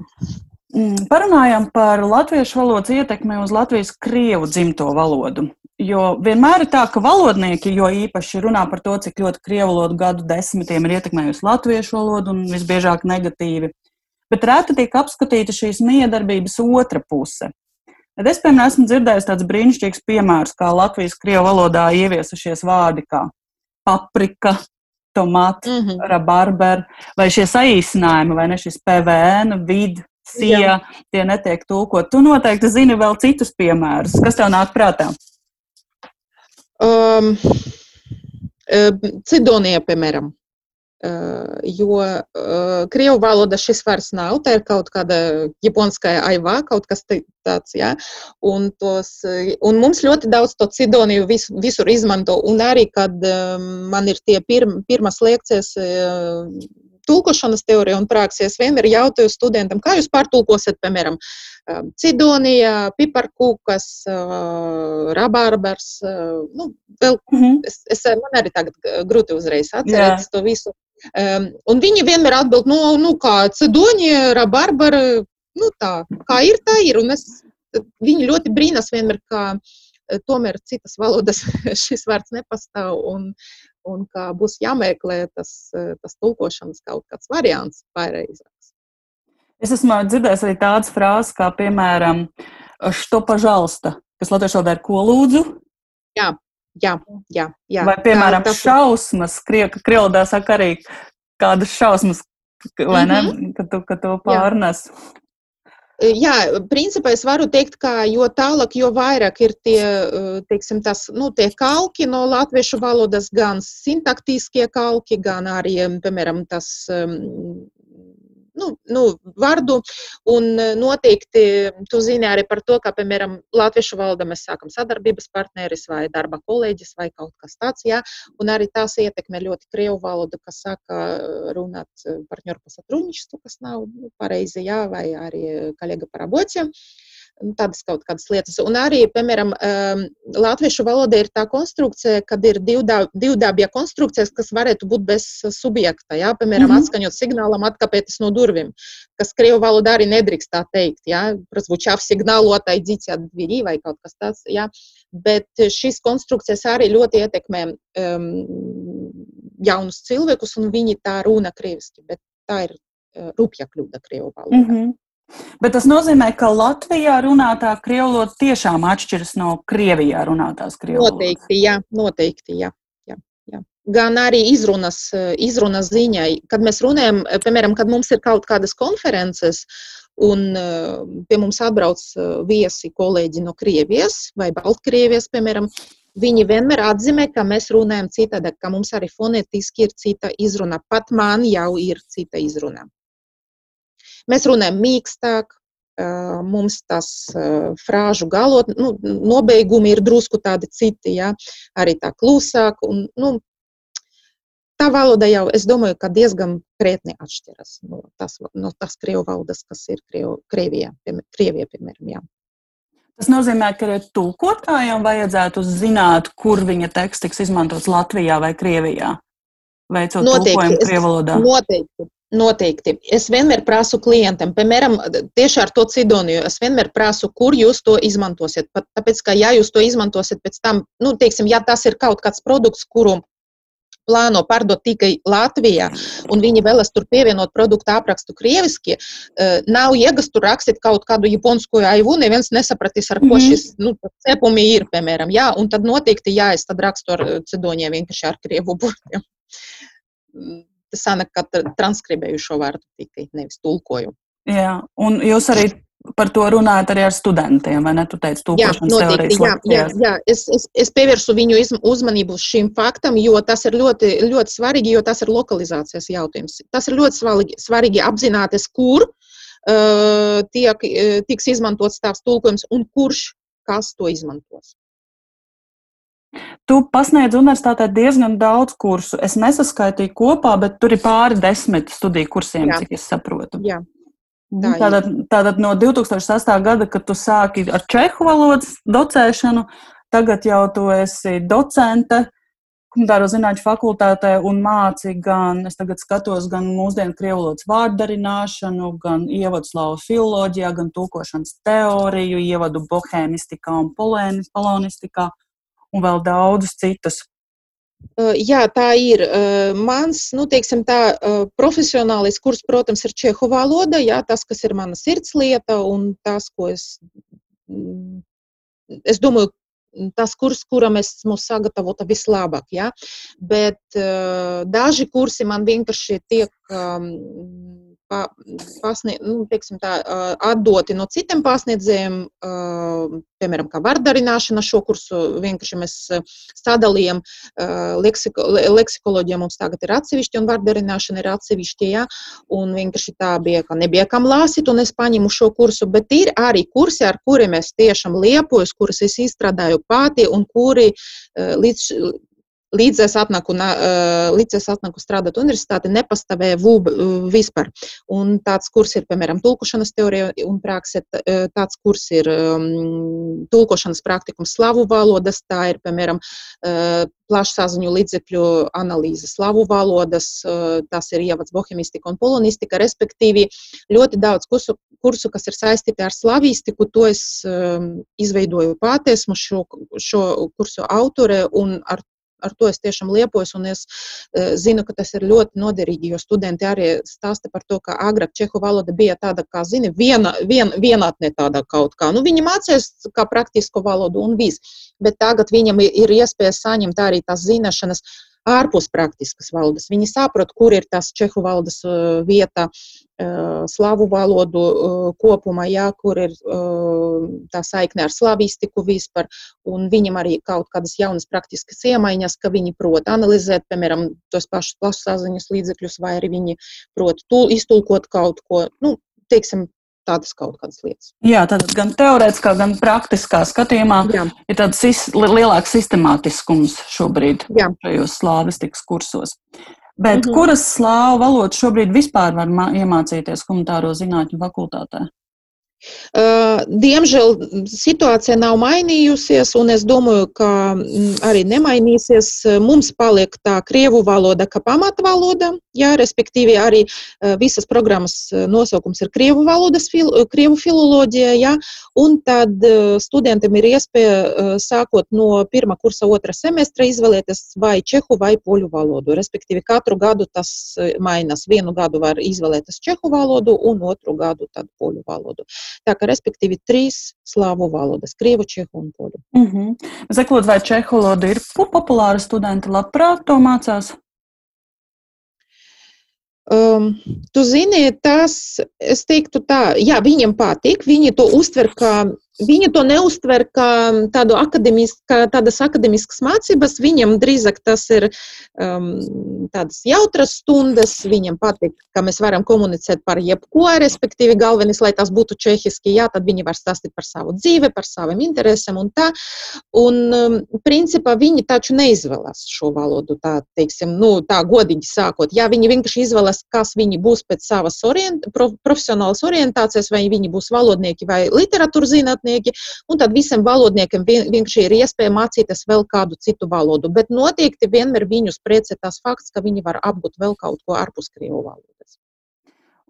Mm, parunājām par latviešu valodas ietekmi uz Latvijas krievu dzimto valodu. Jo vienmēr ir tā, ka valodnieki, jo īpaši runā par to, cik ļoti krievu valodu gadu desmitiem ir ietekmējusi latviešu valodu un visbiežāk negatīvi, bet reti tiek apskatīta šīs miedarbības otra puse. Tad es, piemēram, esmu dzirdējis tāds brīnišķīgs piemērs, kā Latvijas krievu valodā ieviesušies vārdi kā paprika, tomāts, mm -hmm. rabarber, vai šie saīsinājumi, vai ne šis PVN, vid, sija, tie netiek tulkot. Tu noteikti zini vēl citus piemērus. Kas tev nāk prātā? Um, Cidonija, piemēram. Uh, jo uh, krievu valoda šis vairs nav, tā ir kaut kāda japoniskā aivā, kaut kas tāds, jā. Un, tos, un mums ļoti daudz to cidoniju vis, visur izmanto, un arī, kad um, man ir tie pirm, pirmas lekcijas uh, tulkošanas teorija un praksa, es vienmēr jautāju studentam, kā jūs pārtulkosiet, piemēram, cidonija, piparkūkas, rabarbers. Nu, vēl, mm -hmm. es, es, man arī tagad grūti uzreiz atcerēties to visu. Um, un viņi vienmēr atbild, nu, nu kā cidonija, rabarbera, nu tā, kā ir, tā ir. Un es, viņi ļoti brīnās vienmēr, ka tomēr citas valodas šis vārds nepastāv. Un, un ka būs jāmeklē tas, tas tulkošanas kaut kāds variants pareizāks. Es esmu dzirdējis arī tādas frāzes, kā piemēram, što pažalsta, kas latviešu valodā ir ko lūdzu. Jā, jā, jā. jā. Vai, piemēram, tā, šausmas, krievaldā saka arī kādas šausmas, vai ne, mm -hmm. kad tu, kad tu pārnes. Jā. Jā, principā es varu teikt, ka jo tālāk, jo vairāk ir tie, teiksim, tas, nu, tie kalki no latviešu valodas, gan sintaktiskie kalki, gan arī, piemēram, tas nu, nu, vārdu. Un noteikti tu zini arī par to, ka, piemēram, latviešu valodā mēs sākam sadarbības partneris vai darba kolēģis vai kaut kas tāds. Jā, un arī tās ietekmē ļoti krievu valodu, kas saka runāt partneru pasatrunišķu, kas nav pareizi, jā, vai arī kolēga par abociem. Uh, Nu, tādas kaut kādas lietas. Un arī, piemēram, ehm, latviešu valoda ir tā konstrukcija, kad ir divdabja konstrukcijas, kas varētu būt bez subjekta. Jā, piemēram, mm -hmm. atskaņot signālam, atkāpieties no durvīm, kas krievu valodā arī nedrīkst tā teikt. Jā, prasbučāv signālu, ataidzīt at dvirī vai kaut kas tāds. Jā. Bet šīs konstrukcijas arī ļoti ietekmē um, jaunus cilvēkus, un viņi tā runa krieviski, bet tā ir uh, rupja kļūda krievu valodā. Mm -hmm. Bet tas nozīmē, ka Latvijā runātā krievu valoda tiešām atšķiras no Krievijā runātās krievu valodas. Noteikti, jā, noteikti, jā. jā, jā. Gan arī izrunas, izrunas ziņai, kad mēs runājam, piemēram, kad mums ir kaut kādas konferences, un pie mums atbrauc viesi kolēģi no Krievijas vai Baltkrievijas, piemēram, viņi vienmēr atzīmē, ka mēs runājam citādi, ka mums arī fonētiski ir cita izruna. Pat man jau ir cita izruna. Mēs runājam mīkstāk, mums tas frāžu galot, nu, nobeigumi ir drusku tādi citi, ja? arī tā klusāk. Un, nu, tā valoda jau, es domāju, ka diezgan krietni atšķiras no tas, no tas krievu valodas, kas ir krievu, Krievijā, piemēram, Krievijā, piemēram. Jā. Tas nozīmē, ka arī tulkotājiem vajadzētu zināt, kur viņa teksts tiks izmantots Latvijā vai Krievijā, veicot noteikti, tulkojumu krievu valodā. Noteikti. Noteikti. Es vienmēr prasu klientam, piemēram, tieši ar to cidoniju. Es vienmēr prasu, kur jūs to izmantosiet. Pat tāpēc, ka, ja jūs to izmantosiet pēc tam, nu, teiksim, ja tas ir kaut kāds produkts, kuru plāno pārdot tikai Latvijā, un viņi vēlas tur pievienot produktu aprakstu krieviski, eh, nav jēgas tur rakstīt kaut kādu japonsku aivu, neviens nesapratīs, ar ko -hmm. šis nu, cepumi ir, piemēram. Jā, un tad noteikti, jā, es tad rakstu ar cidoniem vienkārši ar krievu burtiem sanāk, ka transkribēju šo vārdu tikai, nevis tulkoju. Jā, un jūs arī par to runājat arī ar studentiem, vai ne? Tu teici, tūkošanas jā, noteikti, jā, jā, jā. Es, es, es pievērsu viņu uzmanību šim faktam, jo tas ir ļoti, ļoti svarīgi, jo tas ir lokalizācijas jautājums. Tas ir ļoti svarīgi, svarīgi apzināties, kur uh, tiek, tiks izmantots tās tulkojums un kurš kas to izmantos. Tu pasniedz universitātē diezgan daudz kursu. Es nesaskaitīju kopā, bet tur ir pāri desmit studiju kursiem, Jā. cik es saprotu. Jā. Mhm. Tā tātad, tātad no 2008. gada, kad tu sāki ar čehu valodas docēšanu, tagad jau tu esi docente humanitāro zinātņu fakultātē un māci gan, es tagad skatos, gan mūsdienu krievlodas vārdarināšanu, gan ievadu slavu filoloģijā, gan tūkošanas teoriju, ievadu bohēmistikā un polonistikā un vēl daudzus citus. Jā, tā ir. Mans, nu, teiksim, tā profesionālais kurs, protams, ir čehu valoda, jā, tas, kas ir mana sirdslieta un tas, ko es, es domāju, tas kurs, kuram esmu sagatavota vislabāk. Ja? Bet daži kursi man vienkārši tiek um, pa, pasnie, nu, tā, atdoti no citiem pasniedzējiem, piemēram, kā vārdarināšana. Šo kursu vienkārši mēs sadalījām leksiko, leksikoloģiju. Mums tagad ir atsevišķi, un vārdarināšana ir atsevišķi. Ja? Un vienkārši tā bija, ka nebija kam lāsīt, un es paņēmu šo kursu. Bet ir arī kursi, ar kuriem es tiešām liepojos, kurus es izstrādāju pati, un kuri līdz līdz es atnāku, līdz es atnāku strādāt universitāti, nepastāvēja VUB vispār. Un tāds kurs ir, piemēram, tulkošanas teorija un prakse, tāds kurs ir um, tulkošanas praktikums slavu valodas, tā ir, piemēram, plašsaziņu līdzekļu analīze slavu valodas, tas ir ievads bohemistika un polonistika, respektīvi ļoti daudz kursu, kursu kas ir saistīti ar slavistiku, to es izveidoju pati, esmu šo, šo kursu autore un ar ar to es tiešām liepos, un es uh, zinu, ka tas ir ļoti noderīgi, jo studenti arī stāsta par to, ka agrāk čehu valoda bija tāda, kā zini, viena, vien, vienatne tāda kaut kā. Nu, viņi mācījās kā praktisku valodu un viss, bet tagad viņam ir iespēja saņemt arī tās zināšanas ārpus praktiskas valodas. Viņi saprot, kur ir tas čehu valodas vieta slavu valodu kopumā, jā, kur ir tā saikne ar slavistiku vispār, un viņam arī kaut kādas jaunas praktiskas iemaiņas, ka viņi prot analizēt, piemēram, tos pašus plašsaziņas līdzekļus, vai arī viņi prot iztulkot kaut ko, nu, teiksim, tādas kaut kādas lietas. Jā, tad gan teorētiskā, gan praktiskā skatījumā Jā. ir tāds sis, lielāks sistemātiskums šobrīd Jā. šajos slāvistikas kursos. Bet mm -hmm. kuras slāvu valodas šobrīd vispār var iemācīties humanitāro zinātņu fakultātē? Diemžēl situācija nav mainījusies, un es domāju, ka arī nemainīsies. Mums paliek tā krievu valoda, kā pamatvaloda, jā, respektīvi arī visas programmas nosaukums ir krievu valodas, krievu filoloģija, jā, un tad studentiem ir iespēja sākot no pirmā kursa otra semestra izvēlēties vai čehu vai poļu valodu. Respektīvi katru gadu tas mainās. Vienu gadu var izvēlēties čehu valodu un otru gadu tad poļu valodu. Tā kā, respektīvi, trīs slāvu valodas - krievu, čehu un poļu. Mm -hmm. Zakot, vai čehu valoda ir populāra studenti, labprāt to mācās? Um, tu zini, tas, es teiktu tā, jā, viņiem patīk, viņi to uztver kā Viņi to neuztver kā tādu akadēmisku, tādas akadēmiskas mācības. Viņam drīzāk tas ir um, tādas jautras stundas. Viņam patīk, ka mēs varam komunicēt par jebko, respektīvi, galvenais, lai tas būtu čehiski. Jā, tad viņi var stāstīt par savu dzīvi, par saviem interesēm un tā. Un, um, principā, viņi taču neizvēlas šo valodu, tā, teiksim, nu, tā godīgi sākot. Jā, viņi vienkārši izvēlas, kas viņi būs pēc savas orient, prof, profesionālas orientācijas, vai viņi būs valodnieki vai literatūras zinātnieki un tad visiem valodniekiem vien, vienkārši ir iespēja mācīties vēl kādu citu valodu. Bet noteikti vienmēr viņus priecē tas fakts, ka viņi var apgūt vēl kaut ko ārpus krievu valodas.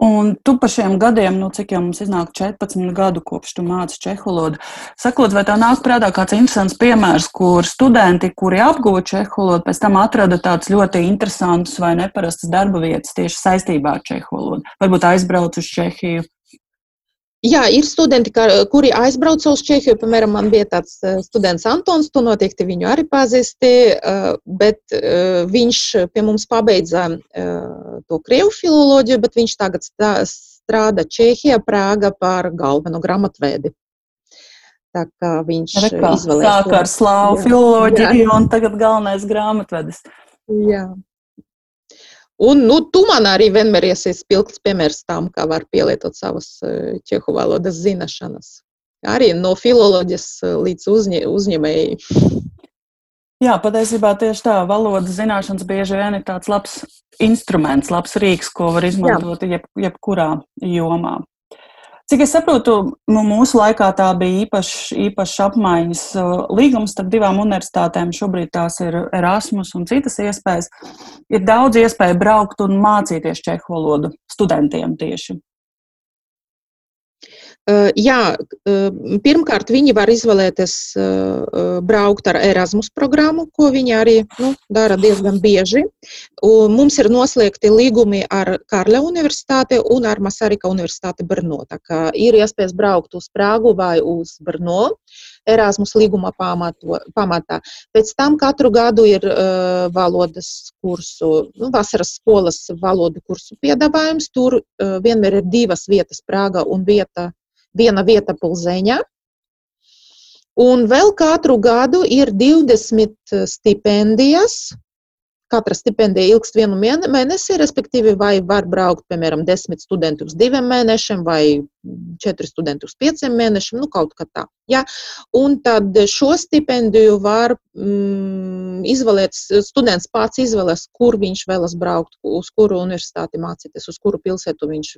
Un tu par šiem gadiem, nu, cik jau mums iznāk 14 gadu kopš tu māci čehu valodu, sakot, vai tev nāk prātā kāds interesants piemērs, kur studenti, kuri apguva čehu valodu, pēc tam atrada tādus ļoti interesantus vai neparastas darba vietas tieši saistībā ar čehu valodu? Varbūt aizbrauc uz Čehiju Jā, ir studenti, kuri aizbrauca uz Čehiju. Piemēram, man bija tāds students Antons, tu noteikti viņu arī pazīsti, bet viņš pie mums pabeidza to krievu filoloģiju, bet viņš tagad strādā Čehijā, Prāga par galveno grāmatvēdi. Tā kā viņš izvēlējās. Sāk ar slāvu filoloģiju un tagad galvenais grāmatvedis. Jā. Un, nu, tu man arī vienmēr esi spilgts piemērs tam, kā var pielietot savas e, čehu valodas zināšanas. Arī no filoloģijas e, līdz uzņē, uzņēmēji. Jā, patiesībā tieši tā valodas zināšanas bieži vien ir tāds labs instruments, labs rīks, ko var izmantot jeb, jebkurā jomā. Cik es saprotu, nu, mūsu laikā tā bija īpašs īpaš apmaiņas uh, līgums starp divām universitātēm. Šobrīd tās ir Erasmus un citas iespējas. Ir daudz iespēju braukt un mācīties čehu valodu studentiem tieši. Jā, pirmkārt, viņi var izvēlēties braukt ar Erasmus programmu, ko viņi arī nu, dara diezgan bieži. Un mums ir noslēgti līgumi ar Karla Universitāti un ar Masarika Universitāti Brno. Ir iespējas braukt uz Prāgu vai uz Brno. Erasmus līguma pamato, pamatā. Pēc tam katru gadu ir uh, valodas kursu, nu, vasaras skolas valodu kursu piedāvājums. Tur uh, vienmēr ir divas vietas Prāga un vieta viena vieta pulzeņā. Un vēl katru gadu ir 20 stipendijas. Katra stipendija ilgst vienu mēnesi, respektīvi, vai var braukt, piemēram, 10 studenti uz diviem mēnešiem, vai četri studenti uz pieciem mēnešiem, nu kaut kā tā. Ja? Un tad šo stipendiju var mm, izvēlēt, students pats izvēlēs, kur viņš vēlas braukt, uz kuru universitāti mācīties, uz kuru pilsētu viņš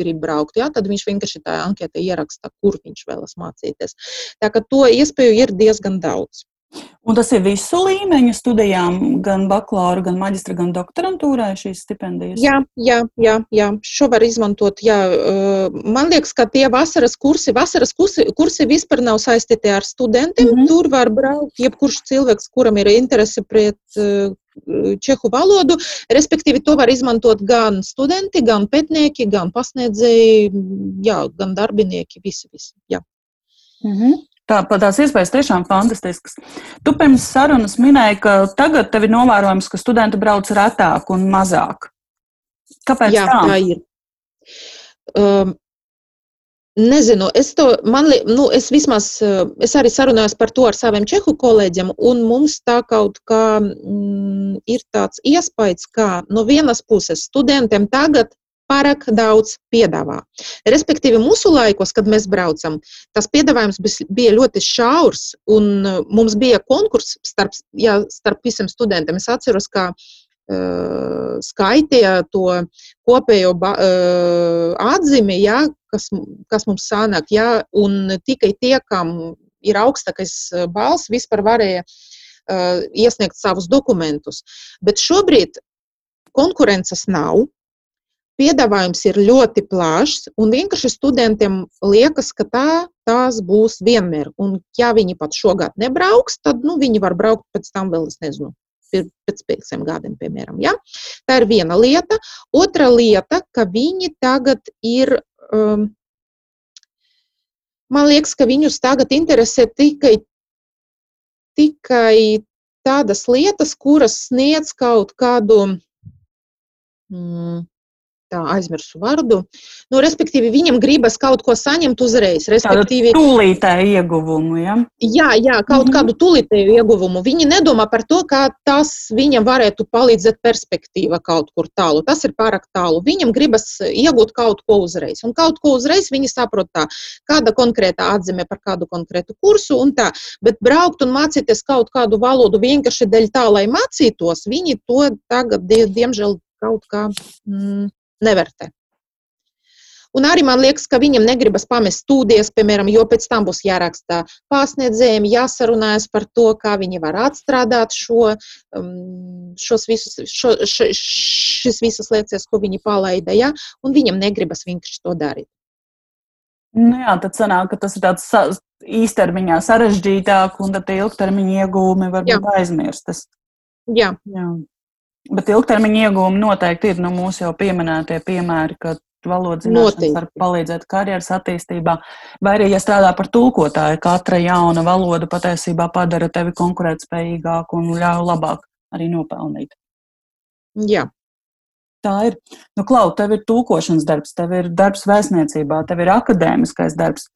grib braukt. Ja? Tad viņš vienkārši tajā anketē ieraksta, kur viņš vēlas mācīties. Tā kā to iespēju ir diezgan daudz. Un tas ir visu līmeņu studijām, gan bakalaura, gan maģistra, gan doktorantūrai šīs stipendijas? Jā, jā, jā, jā. šo var izmantot. Jā. Man liekas, ka tie vasaras kursi, vasaras kursi, kursi vispār nav saistīti ar studentiem. Mm -hmm. Tur var braukt jebkurš cilvēks, kuram ir interese pret čehu valodu. Respektīvi, to var izmantot gan studenti, gan pētnieki, gan pasniedzēji, jā, gan darbinieki, visi. visi jā. Mm -hmm. Tā, tās iespējas tiešām fantastiskas. Tu pirms sarunas minēji, ka tagad tev ir novērojams, ka studenti brauc retāk un mazāk. Kāpēc Jā, tā? tā ir? Um, Nezinu, es to, man, nu, es vismaz, uh, es arī sarunājos par to ar saviem čehu kolēģiem, un mums tā kaut kā mm, ir tāds iespējas, ka no vienas puses studentiem tagad pārāk daudz piedāvā. Respektīvi, mūsu laikos, kad mēs braucam, tas piedāvājums bija ļoti šaurs, un uh, mums bija konkurss starp, jā, starp visiem studentiem. Es atceros, ka uh, skaitīja to kopējo uh, atzīmi, jā, kas, kas mums sanāk, jā, un tikai tie, kam ir augstākais uh, balss, vispār varēja uh, iesniegt savus dokumentus. Bet šobrīd konkurences nav piedāvājums ir ļoti plašs, un vienkārši studentiem liekas, ka tā, tās būs vienmēr. Un, ja viņi pat šogad nebrauks, tad nu, viņi var braukt pēc tam vēl, es nezinu, pēc pieciem gadiem, piemēram. Ja? Tā ir viena lieta. Otra lieta, ka viņi tagad ir. Um, man liekas, ka viņus tagad interesē tikai, tikai tādas lietas, kuras sniedz kaut kādu. Mm, tā aizmirsu vārdu. Nu, respektīvi, viņam gribas kaut ko saņemt uzreiz. Respektīvi, tūlītēju ieguvumu. Ja? Jā, jā, kaut mm -hmm. kādu tūlītēju ieguvumu. Viņi nedomā par to, kā tas viņam varētu palīdzēt perspektīva kaut kur tālu. Tas ir pārāk tālu. Viņam gribas iegūt kaut ko uzreiz. Un kaut ko uzreiz viņi saprot tā, kāda konkrēta atzīme par kādu konkrētu kursu un tā. Bet braukt un mācīties kaut kādu valodu vienkārši dēļ tā, lai mācītos, viņi to tagad, diemžēl, kaut kā mm, nevērtē. Un arī man liekas, ka viņam negribas pamest studijas, piemēram, jo pēc tam būs jāraksta pārsniedzējiem, jāsarunājas par to, kā viņi var atstrādāt šo, um, šos visus, šo, š, šis visas lietas, ko viņi palaida, ja? un viņam negribas vienkārši to darīt. Nu jā, tad sanāk, ka tas ir tāds īstermiņā sarežģītāk, un tad ilgtermiņa iegūmi var būt aizmirstas. Jā. jā. Bet ilgtermiņa iegūmi noteikti ir nu, mūsu jau pieminētie piemēri, ka valodas zināšanas var palīdzēt karjeras attīstībā, vai arī, ja strādā par tulkotāju, katra jauna valoda patiesībā padara tevi konkurētspējīgāku un ļauj labāk arī nopelnīt. Jā. Tā ir. Nu, Klau, tev ir tūkošanas darbs, tev ir darbs vēstniecībā, tev ir akadēmiskais darbs.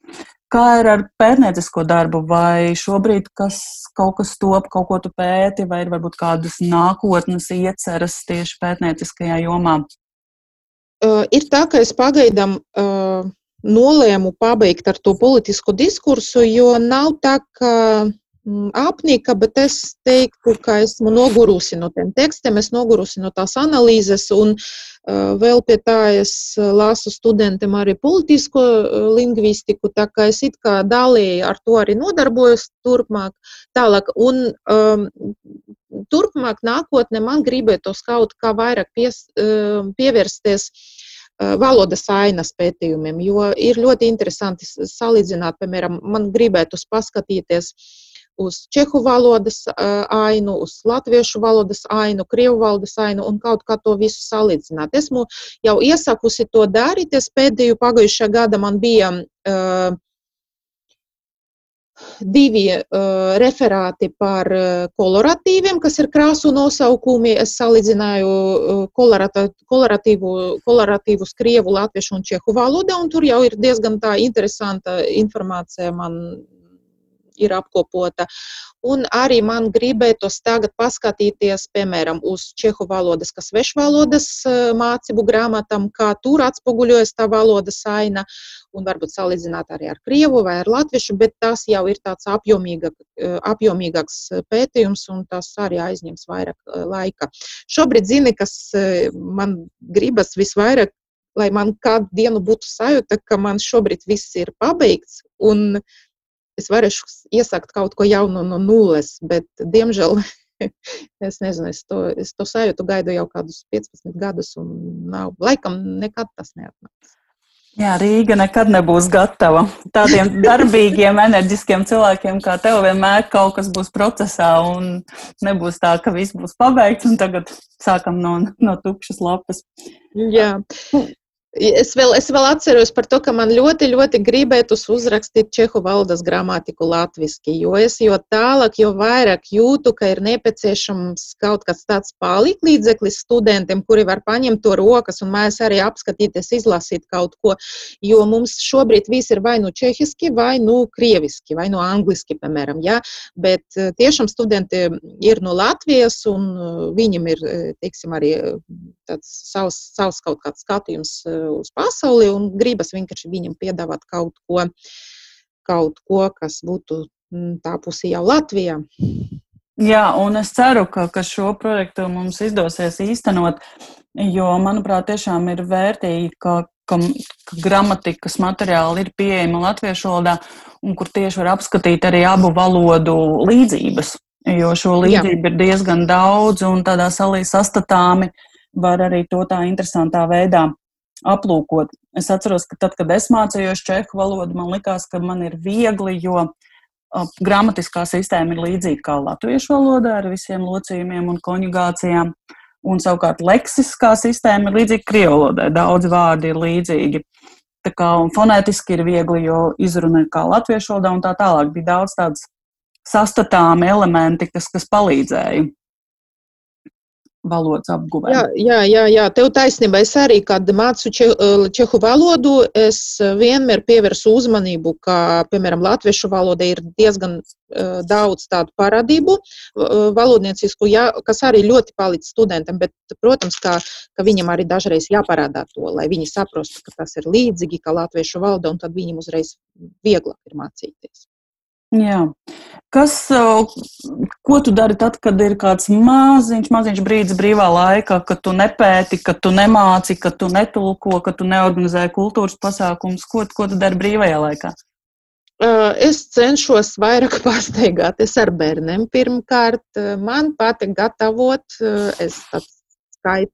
Kā ir ar pētniecisko darbu? Vai šobrīd kas, kaut kas top, kaut ko tu pēti, vai ir varbūt kādas nākotnes ieceras tieši pētnieciskajā jomā? Uh, ir tā, ka es pagaidām uh, nolēmu pabeigt ar to politisku diskursu, jo nav tā, ka apnika, bet es teiktu, ka esmu nogurusi no tiem tekstiem, es nogurusi no tās analīzes, un vēl pie tā es lasu studentiem arī politisko lingvistiku, tā kā es it kā dalīju ar to arī nodarbojos turpmāk, tālāk, un um, turpmāk nākotnē man gribētos kaut kā vairāk pies, pievērsties valodas ainas pētījumiem, jo ir ļoti interesanti salīdzināt, piemēram, man gribētos paskatīties, uh, uz čehu valodas ainu, uz latviešu valodas ainu, krievu valodas ainu un kaut kā to visu salīdzināt. Esmu jau iesakusi to darīt. Es pēdējo pagājušā gada man bija uh, divi uh, referāti par koloratīviem, kas ir krāsu nosaukumi. Es salīdzināju uh, koloratīvu, koloratīvus krievu, latviešu un čehu valodā, un tur jau ir diezgan tā interesanta informācija man ir apkopota. Un arī man gribētos tagad paskatīties, piemēram, uz čehu valodas, kas svešvalodas mācību grāmatām, kā tur atspoguļojas tā valodas aina, un varbūt salīdzināt arī ar krievu vai ar latviešu, bet tas jau ir tāds apjomīgāk, apjomīgāks pētījums, un tas arī aizņems vairāk laika. Šobrīd zini, kas man gribas visvairāk lai man kādu dienu būtu sajūta, ka man šobrīd viss ir pabeigts, un es varēšu iesākt kaut ko jaunu no nulles, bet, diemžēl, es nezinu, es to, es to sajūtu gaidu jau kādus 15 gadus, un nav, laikam nekad tas neatnāks. Jā, Rīga nekad nebūs gatava. Tādiem darbīgiem, enerģiskiem cilvēkiem kā tev vienmēr kaut kas būs procesā, un nebūs tā, ka viss būs pabeigts, un tagad sākam no, no tukšas lapas. Jā. Es vēl, es vēl atceros par to, ka man ļoti, ļoti gribētos uzrakstīt čehu valodas gramatiku latviešu, jo es jo tālāk, jo vairāk jūtu, ka ir nepieciešams kaut kas tāds palīdzeklis studentiem, kuri var paņemt to rokas un mājās arī apskatīties, izlasīt kaut ko. Jo mums šobrīd viss ir vai nu čehiski, vai nu krieviski, vai nu angliski, piemēram. Ja? Bet eh, tiešām studenti ir no Latvijas un eh, viņam ir, eh, teiksim, arī tāds savs, savs kaut kāds skatījums uz pasauli un gribas vienkārši viņam piedāvāt kaut ko, kaut ko kas būtu mm, tā pusē jau Latvijā. Jā, un es ceru, ka, ka šo projektu mums izdosies īstenot, jo, manuprāt, tiešām ir vērtīgi, ka, ka, ka gramatikas materiāli ir pieejami latviešu valodā, un kur tieši var apskatīt arī abu valodu līdzības. Jo šo līdzību Jā. ir diezgan daudz, un tādā salī sastatāmi var arī to tā interesantā veidā aplūkot. Es atceros, ka tad, kad es mācījos čehu valodu, man likās, ka man ir viegli, jo gramatiskā sistēma ir līdzīga kā latviešu valodā ar visiem locījumiem un konjugācijām. Un savukārt leksiskā sistēma ir līdzīga krievu valodai. Daudz vārdi ir līdzīgi. Tā kā fonētiski ir viegli, jo izruna ir kā latviešu valodā un tā tālāk. Bija daudz tādas sastatāmi elementi, kas, kas palīdzēja valodas apguvē. Jā, jā, jā, jā. tev taisnība. Es arī, kad mācu eh, čehu valodu, es vienmēr pievērsu uzmanību, ka, piemēram, latviešu valoda ir diezgan uh, daudz tādu parādību uh, valodniecisku, jā, kas arī ļoti palīdz studentiem, bet, protams, ka, ka viņam arī dažreiz jāparādā to, lai viņi saprastu, ka tas ir līdzīgi kā latviešu valoda, un tad viņam uzreiz vieglāk ir mācīties. Jā. Kas, ko tu dari tad, kad ir kāds maziņš, maziņš brīdis brīvā laikā, kad tu nepēti, kad tu nemāci, kad tu netulko, kad tu neorganizē kultūras pasākumus? Ko, ko tu dari brīvajā laikā? Es cenšos vairāk pastaigāties ar bērniem. Pirmkārt, man patīk gatavot. Es skait,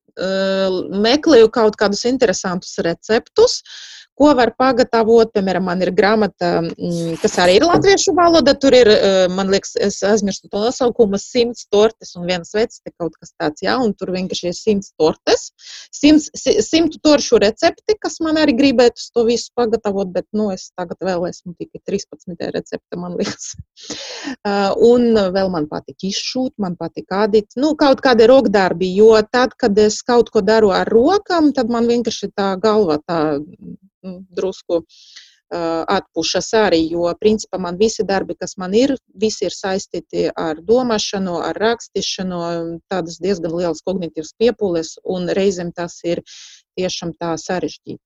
meklēju kaut kādus interesantus receptus, ko var pagatavot. Piemēram, man ir grāmata, mm, kas arī ir latviešu valoda. Tur ir, eh, man liekas, es aizmirstu to nosaukumu, simts tortes un viens vecs, te kaut kas tāds, jā, un tur vienkārši ir simts tortes, simts, simtu toršu recepti, kas man arī gribētu to visu pagatavot, bet, nu, es tagad vēl esmu tikai 13. recepte, man liekas. Uh, un vēl man patīk izšūt, man patīk ādīt, nu, kaut kādi rokdarbi, jo tad, kad es kaut ko daru ar rokām, tad man vienkārši tā galva tā drusku atpušas arī, jo principā man visi darbi, kas man ir, visi ir saistīti ar domāšanu, ar rakstīšanu, tādas diezgan lielas kognitīvas piepūles, un reizēm tas ir tiešām tā sarežģīti.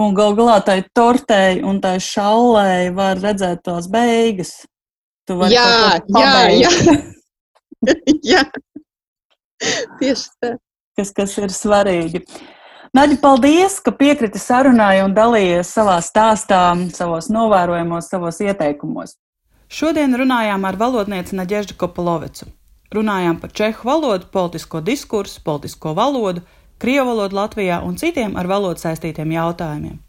Un gal galā tai tortei un tai šallei var redzēt tās beigas. Jā, jā, jā. jā. Tieši tā. Kas, kas ir svarīgi. Naģi, paldies, ka piekriti sarunai un dalījies savā stāstā, savos novērojumos, savos ieteikumos. Šodien runājām ar valodnieci Naģeždu Kopolovicu. Runājām par čehu valodu, politisko diskursu, politisko valodu, krievu valodu Latvijā un citiem ar valodu saistītiem jautājumiem.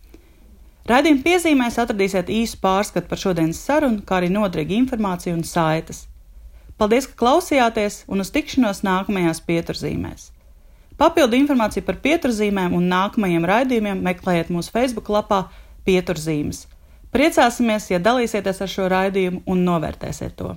Raidījuma piezīmēs atradīsiet īsu pārskatu par šodienas sarunu, kā arī noderīgu informāciju un saites. Paldies, ka klausījāties un uz tikšanos nākamajās pieturzīmēs! Papildu informāciju par pieturzīmēm un nākamajiem raidījumiem meklējiet mūsu Facebook lapā Pieturzīmes. Priecāsimies, ja dalīsieties ar šo raidījumu un novērtēsiet to!